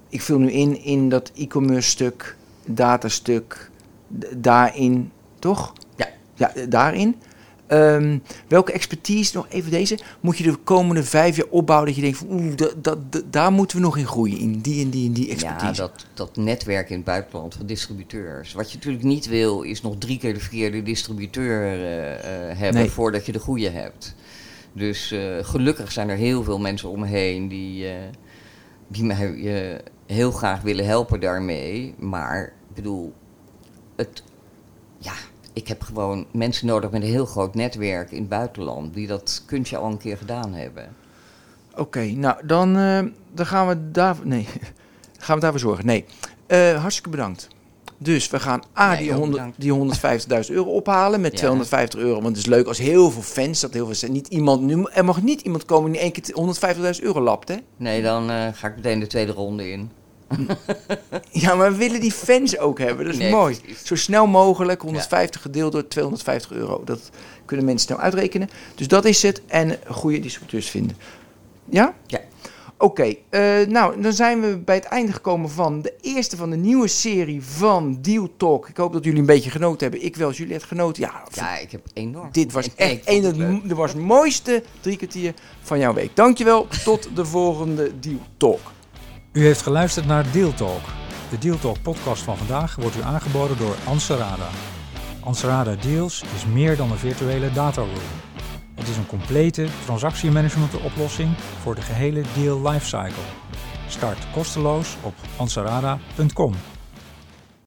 ik vul nu in, in dat e-commerce stuk, datastuk, daarin, toch? Ja. Ja, daarin. Ehm, welke expertise, nog even deze, moet je de komende vijf jaar opbouwen dat je denkt van, oeh, daar moeten we nog in groeien, in die en die en die expertise. Ja, dat, dat netwerk in het buitenland van distributeurs. Wat je natuurlijk niet wil, is nog drie keer de verkeerde distributeur eh, eh, hebben Nee. voordat je de goede hebt. Dus eh, gelukkig zijn er heel veel mensen om me heen die, die mij heel graag willen helpen daarmee. Maar ik bedoel, het, ik heb gewoon mensen nodig met een heel groot netwerk in het buitenland die dat kunstje al een keer gedaan hebben. Oké, nou dan, eh, dan gaan we daar. Nee, <laughs> gaan we daarvoor zorgen. Nee. Eh, hartstikke bedankt. Dus we gaan A, die, ook 100, bedankt. die 150.000 euro ophalen met Ja. 250 euro. Want het is leuk als heel veel fans, dat heel veel niet iemand, nu, er mag niet iemand komen die in één keer 150.000 euro lapt, hè? Nee, dan eh, ga ik meteen de tweede ronde in. <laughs> Ja, maar we willen die fans ook hebben, dat is Nee, mooi. precies. Zo snel mogelijk, 150 gedeeld door 250 euro. Dat kunnen mensen snel uitrekenen. Dus dat is het. En goede distributeurs vinden. Ja? Ja. Oké, eh, nou dan zijn we bij het einde gekomen van de eerste van de nieuwe serie van Deal Talk. Ik hoop dat jullie een beetje genoten hebben. Ik wel, Juliette genoten. Ja, Ja, ik heb enorm. dit was echt een het het, dit was het mooiste drie kwartier van jouw week. Dankjewel, tot de volgende Deal Talk. U heeft geluisterd naar Deal Talk. De Deal Talk podcast van vandaag wordt u aangeboden door Anserada. Anserada Deals is meer dan een virtuele dataroom. Het is een complete transactiemanagement oplossing voor de gehele deal lifecycle. Start kosteloos op anserada.com.